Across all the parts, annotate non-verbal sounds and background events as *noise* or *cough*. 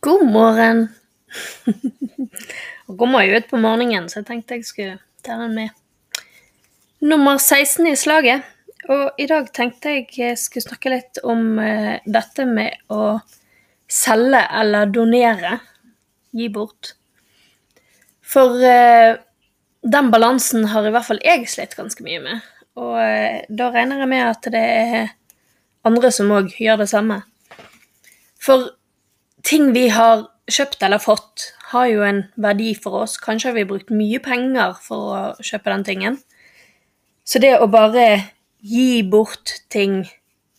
God morgen. *laughs* Og kommer jo ut på morgenen, så jeg tenkte jeg skulle ta den med. Nummer 16 i slaget. Og i dag tenkte jeg jeg skulle snakke litt om eh, dette med å selge eller donere. Gi bort. For eh, den balansen har i hvert fall jeg slitt ganske mye med. Og eh, da regner jeg med at det er andre som òg gjør det samme. For ting vi har kjøpt eller fått, har jo en verdi for oss. Kanskje har vi brukt mye penger for å kjøpe den tingen. Så det å bare gi bort ting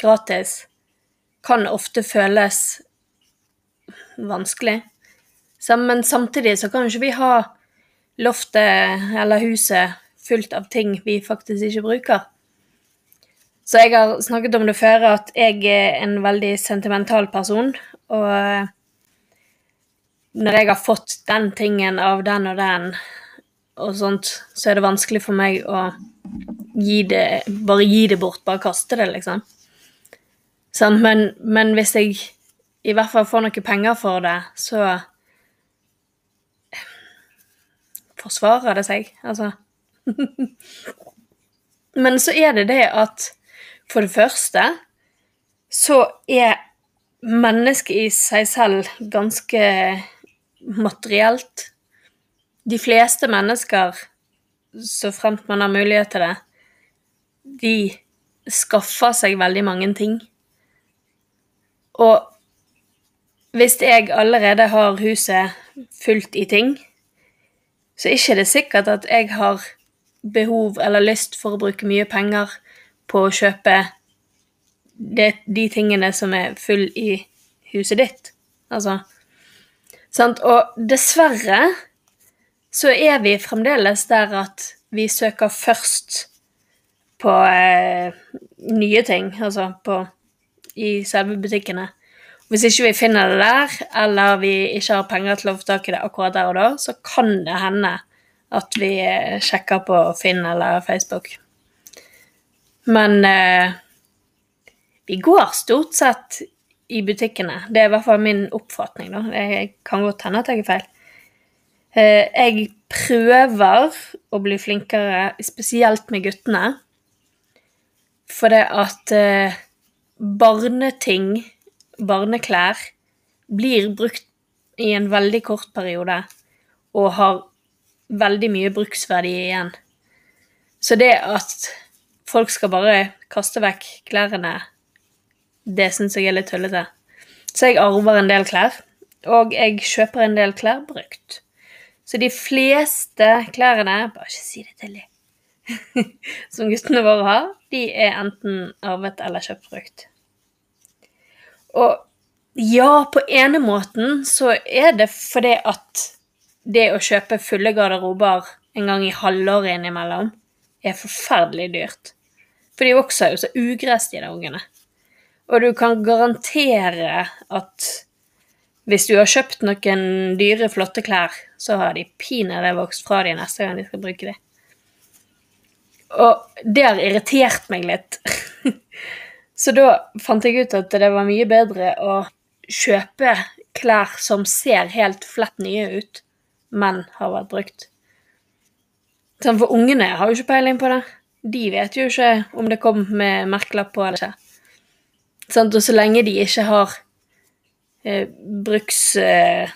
gratis kan ofte føles vanskelig. Men samtidig så kan ikke vi ha loftet eller huset fullt av ting vi faktisk ikke bruker. Så jeg har snakket om det før, at jeg er en veldig sentimental person. Og når jeg har fått den tingen av den og den, og sånt, så er det vanskelig for meg å gi det Bare gi det bort, bare kaste det, liksom. Sånn, men, men, hvis jeg i hvert fall får noe penger for det, så forsvarer det seg, altså. *laughs* men så er det det at for det første så er mennesket i seg selv ganske materielt. De fleste mennesker, så fremt man har mulighet til det, de skaffer seg veldig mange ting. Og hvis jeg allerede har huset fullt i ting, så er det ikke sikkert at jeg har behov eller lyst for å bruke mye penger på å kjøpe det, de tingene som er full i huset ditt. Altså Sant? Og dessverre så er vi fremdeles der at vi søker først på eh, nye ting, altså på i selve butikkene. Hvis ikke vi finner det der, eller vi ikke har penger til å få tak i det akkurat der og da, så kan det hende at vi eh, sjekker på Finn eller Facebook. Men eh, vi går stort sett i butikkene. Det er i hvert fall min oppfatning, da. Jeg kan godt hende at jeg er feil. Eh, jeg prøver å bli flinkere, spesielt med guttene. For det at eh, barneting, barneklær, blir brukt i en veldig kort periode og har veldig mye bruksverdi igjen. Så det at folk skal bare kaste vekk klærne det syns jeg er litt tullete. Så jeg arver en del klær, og jeg kjøper en del klær brukt. Så de fleste klærne Bare ikke si det til dem. *laughs* som guttene våre har, de er enten arvet eller kjøpt brukt. Og ja, på ene måten så er det fordi at det å kjøpe fulle garderober en gang i halvåret innimellom er forferdelig dyrt. For de vokser jo så ugress, de der ungene. Og du kan garantere at hvis du har kjøpt noen dyre, flotte klær, så har de pinadø vokst fra de neste gang de skal bruke de. Og det har irritert meg litt. *laughs* så da fant jeg ut at det var mye bedre å kjøpe klær som ser helt flett nye ut, men har vært brukt. Sånn, for ungene har jo ikke peiling på det. De vet jo ikke om det kom med merkelapp på eller ikke. Sånn, Og så lenge de ikke har eh, bruksskader,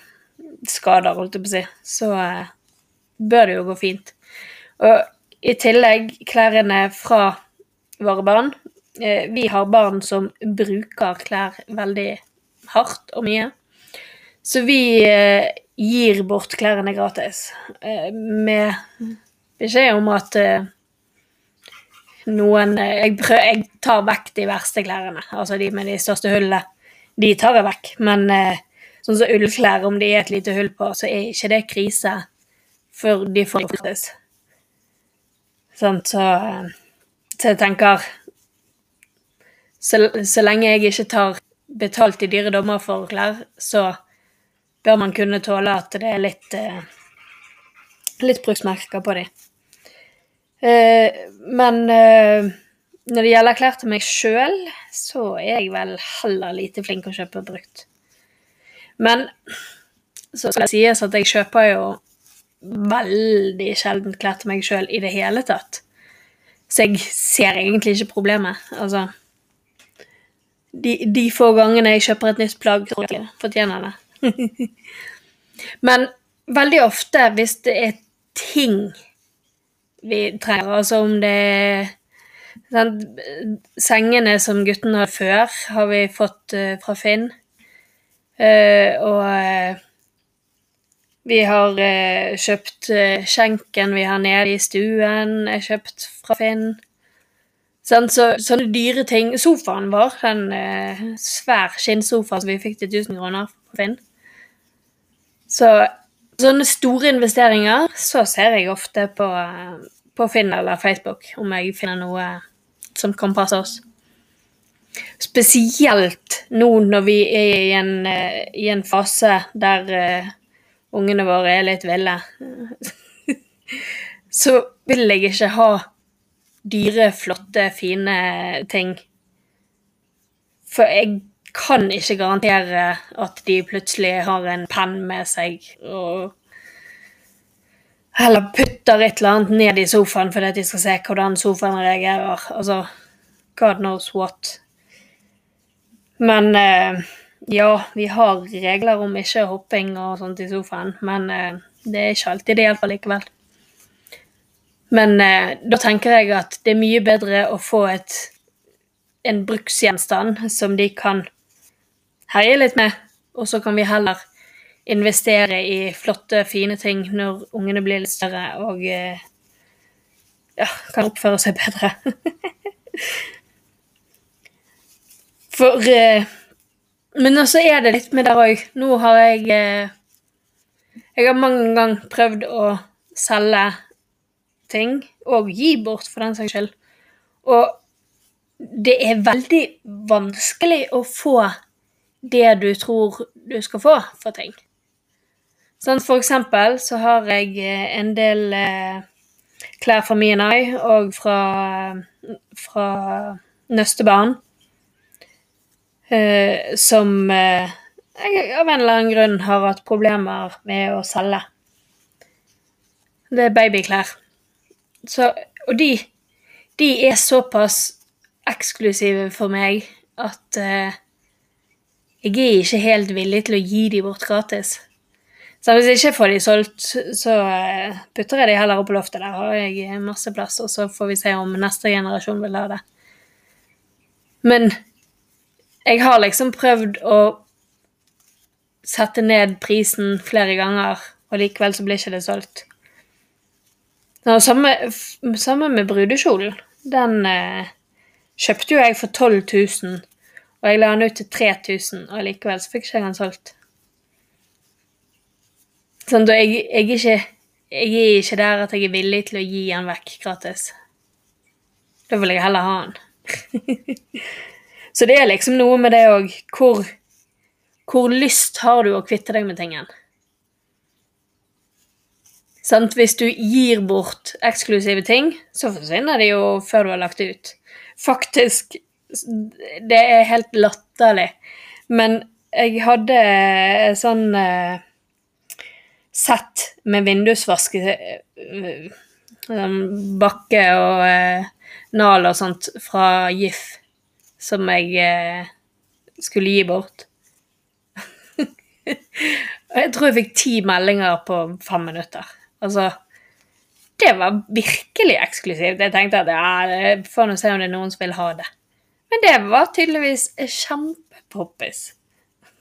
eh, holdt jeg på å si, så eh, bør det jo gå fint. Og i tillegg klærne fra våre barn. Eh, vi har barn som bruker klær veldig hardt og mye. Så vi eh, gir bort klærne gratis, eh, med beskjed om at noen eh, jeg, prøv, jeg tar vekk de verste klærne, altså de med de største hullene. De tar jeg vekk, men eh, sånn som ullklær, om de er et lite hull på, så er ikke det krise før de får flyttes. Sånn, så, eh, så jeg tenker så, så lenge jeg ikke tar betalt i dyre dommer for klær, så bør man kunne tåle at det er litt, litt bruksmerker på dem. Eh, men eh, når det gjelder klær til meg sjøl, så er jeg vel heller lite flink å kjøpe brukt. Men så skal det sies at jeg kjøper jo veldig sjelden klær til meg sjøl i det hele tatt. Så jeg ser egentlig ikke problemet. Altså De, de få gangene jeg kjøper et nytt plagg, tror jeg fortjener det. *laughs* Men veldig ofte, hvis det er ting vi trenger, altså om det er sant, Sengene som guttene hadde før, har vi fått uh, fra Finn. Uh, og uh, vi har kjøpt skjenken vi har nede i stuen, er kjøpt fra Finn. Sånn, så, sånne dyre ting. Sofaen vår, den svær skinnsofa som vi fikk til 1000 kroner på Finn. Så sånne store investeringer, så ser jeg ofte på, på Finn eller Facebook om jeg finner noe som kan passe oss. Spesielt nå når vi er i en, uh, i en fase der uh, ungene våre er litt ville. *laughs* Så vil jeg ikke ha dyre, flotte, fine ting. For jeg kan ikke garantere at de plutselig har en penn med seg og eller putter et eller annet ned i sofaen fordi de skal se hvordan sofaen reagerer. Altså God knows what. Men eh, ja, vi har regler om ikke hopping og sånt i sofaen, men eh, det er ikke alltid det hjelper likevel. Men eh, da tenker jeg at det er mye bedre å få et, en bruksgjenstand som de kan herje litt med, og så kan vi heller investere i flotte, fine ting når ungene blir litt større og eh, ja, kan oppføre seg bedre. *laughs* For eh, Men også er det litt med der òg. Nå har jeg eh, Jeg har mange ganger prøvd å selge ting, og gi bort, for den saks skyld. Og det er veldig vanskelig å få det du tror du skal få for ting. Sånn, for eksempel så har jeg eh, en del eh, klær fra Mianai og fra, fra Nøstebarn eh, som jeg av en eller annen grunn har hatt problemer med å selge. Det er babyklær. Så, og de, de er såpass eksklusive for meg at eh, jeg er ikke helt villig til å gi de bort gratis. Så hvis jeg ikke får de solgt, så eh, putter jeg de heller opp på loftet. Der har jeg masse plass, og så får vi se om neste generasjon vil ha det. Men jeg har liksom prøvd å sette ned prisen flere ganger, og likevel så blir ikke det solgt. Samme, samme med brudekjolen. Den eh, kjøpte jo jeg for 12 000, og jeg la den ut til 3000, og likevel så fikk ikke jeg den solgt. Sånn, jeg, jeg, er ikke, jeg er ikke der at jeg er villig til å gi han vekk gratis. Da vil jeg heller ha han. *laughs* Så det er liksom noe med det òg. Hvor, hvor lyst har du å kvitte deg med tingen? Sant? Hvis du gir bort eksklusive ting, så forsvinner de jo før du har lagt det ut. Faktisk Det er helt latterlig. Men jeg hadde sånn eh, sett med vindusvask eh, sånn bakke og eh, nal og sånt fra GIF som jeg eh, skulle gi bort. Jeg tror jeg fikk ti meldinger på fem minutter. Altså Det var virkelig eksklusivt. Jeg tenkte at ja, får nå se om det er noen som vil ha det. Men det var tydeligvis kjempepoppis.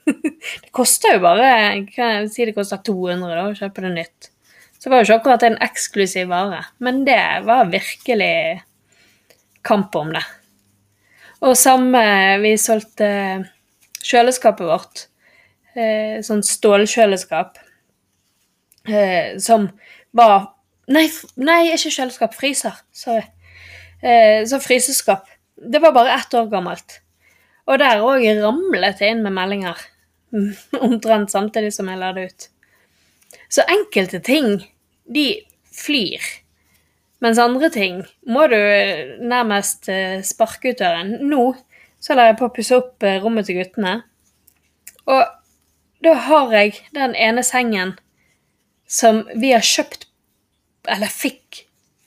*laughs* det koster jo bare kan jeg si det koster 200 da, å kjøpe det nytt. Så det var jo ikke akkurat en eksklusiv vare, men det var virkelig kamp om det. Og samme Vi solgte kjøleskapet vårt. Eh, sånn stålkjøleskap. Eh, som var Nei, nei, ikke kjøleskap. Fryser. Sorry. Eh, så fryseskap. Det var bare ett år gammelt. Og der òg ramlet det inn med meldinger. Omtrent samtidig som jeg la det ut. Så enkelte ting, de flyr. Mens andre ting må du nærmest eh, sparke ut døren. Nå så lar jeg på å pusse opp eh, rommet til guttene. Og da har jeg den ene sengen som vi har kjøpt Eller fikk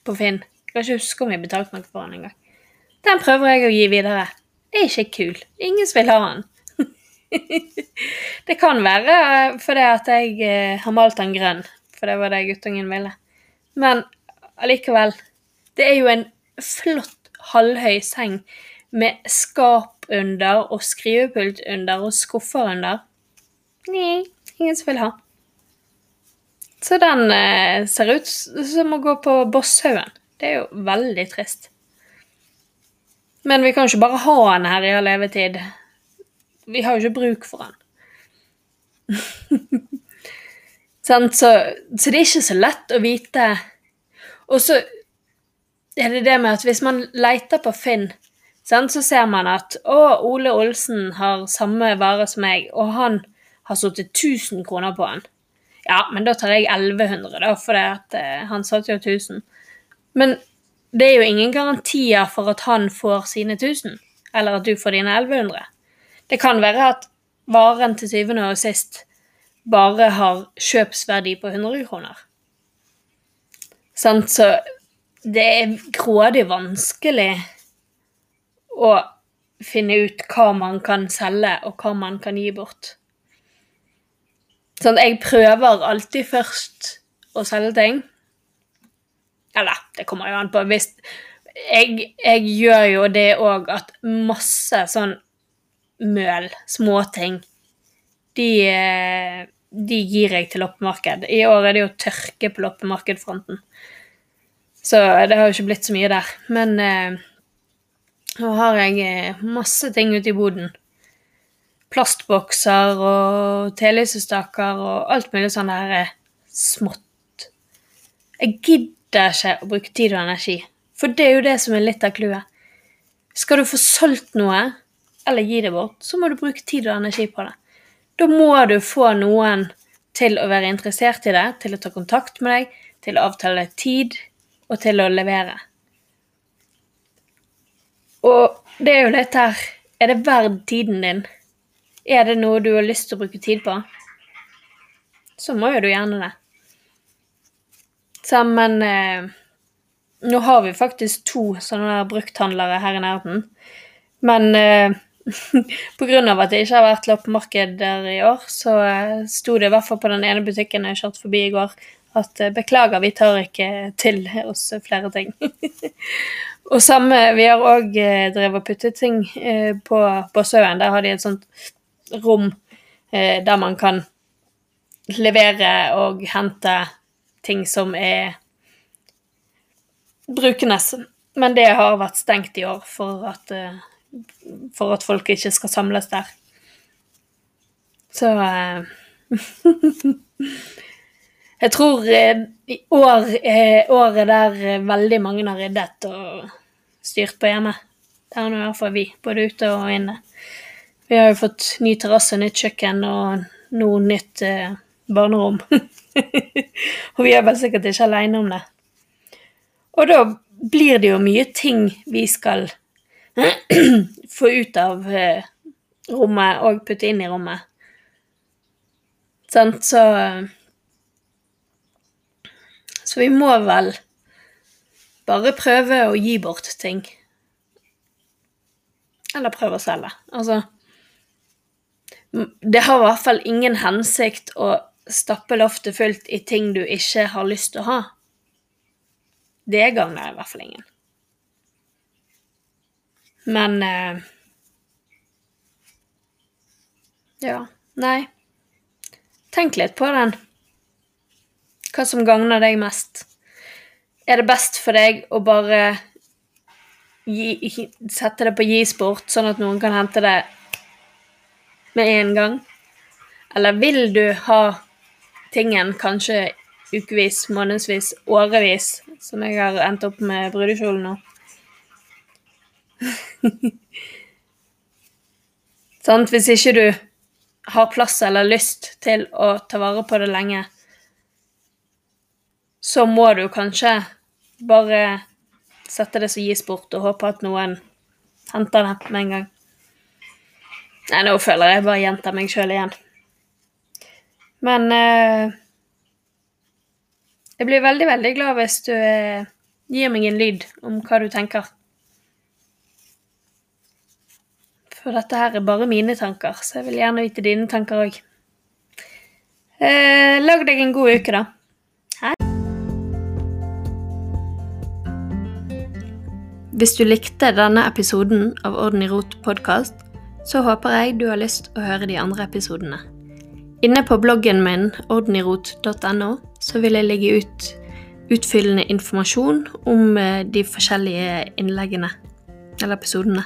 på Finn. Jeg kan ikke huske om vi betalte noe for den engang. Den prøver jeg å gi videre. Det er ikke kul. Ingen vil ha den. *laughs* det kan være fordi at jeg eh, har malt den grønn, for det var det guttungen ville. Men allikevel. Det er jo en flott halvhøy seng med skap under og skrivepult under og skuffer under. Nei, ingen som vil ha. Så den eh, ser ut som å gå på Bosshaugen. Det er jo veldig trist. Men vi kan jo ikke bare ha den her i all levetid. Vi har jo ikke bruk for den. *laughs* så, så, det er ikke så lett å vite. Og så er det det med at hvis man leter på Finn, så ser man at å, Ole Olsen har samme vare som meg, og han har satt 1000 kroner på den. Ja, men da tar jeg 1100, da, for uh, han satt jo 1000. Men det er jo ingen garantier for at han får sine 1000, eller at du får dine 1100. Det kan være at varen til syvende og sist bare har kjøpsverdi på 100 kroner. Sant, så det er grådig vanskelig å finne ut hva man kan selge, og hva man kan gi bort. Sånn, jeg prøver alltid først å selge ting. Eller, det kommer jo an på. Hvis jeg, jeg gjør jo det òg at masse sånn møl, småting, de, de gir jeg til loppemarked. I år er det jo tørke på loppemarkedfronten. Så det har jo ikke blitt så mye der. Men eh, nå har jeg eh, masse ting ute i boden plastbokser og telysestaker og alt mulig sånn der eh, smått. Jeg gidder ikke å bruke tid og energi, for det er jo det som er litt av clouet. Skal du få solgt noe, eller gi det bort, så må du bruke tid og energi på det. Da må du få noen til å være interessert i det, til å ta kontakt med deg, til å avtale tid og til å levere. Og det er jo litt her Er det verdt tiden din? Er det noe du har lyst til å bruke tid på, så må jo du gjerne det. Så, men eh, nå har vi faktisk to sånne brukthandlere her i nærheten. Men eh, *laughs* av at det ikke har vært loppemarked der i år, så eh, sto det i hvert fall på den ene butikken jeg kjørte forbi i går, at eh, beklager, vi tar ikke til oss flere ting. *laughs* og samme, vi har òg eh, drevet og puttet ting på Bossøen. Der har de et sånt rom der man kan levere og hente ting som er brukende. Men det har vært stengt i år for at, for at folk ikke skal samles der. Så eh, *laughs* Jeg tror eh, i år er året der eh, veldig mange har ryddet og styrt på hjemme. Det har nå i hvert fall vi, både ute og inne. Vi har jo fått ny terrasse, nytt kjøkken og nå nytt eh, barnerom. *laughs* og vi er vel sikkert ikke aleine om det. Og da blir det jo mye ting vi skal *clears throat* få ut av eh, rommet og putte inn i rommet. Sant, så Så vi må vel bare prøve å gi bort ting. Eller prøve å selge. Altså det har i hvert fall ingen hensikt å stappe loftet fullt i ting du ikke har lyst til å ha. Det gagner i hvert fall ingen. Men eh, Ja, nei. Tenk litt på den. Hva som gagner deg mest. Er det best for deg å bare gi, sette det på gisport, sånn at noen kan hente det med en gang? Eller vil du ha tingen kanskje ukevis, månedsvis, årevis, som jeg har endt opp med brudekjolen nå? *laughs* Sant? Hvis ikke du har plass eller lyst til å ta vare på det lenge, så må du kanskje bare sette det som gis bort, og håpe at noen henter det med en gang. Nei, nå føler jeg bare gjentar meg sjøl igjen. Men eh, Jeg blir veldig, veldig glad hvis du eh, gir meg en lyd om hva du tenker. For dette her er bare mine tanker, så jeg vil gjerne vite dine tanker òg. Eh, lag deg en god uke, da. Hei. Hvis du likte denne episoden av Orden i rot podkast, så håper jeg du har lyst å høre de andre episodene. Inne på bloggen min ordenirot.no så vil jeg legge ut utfyllende informasjon om eh, de forskjellige innleggene eller episodene.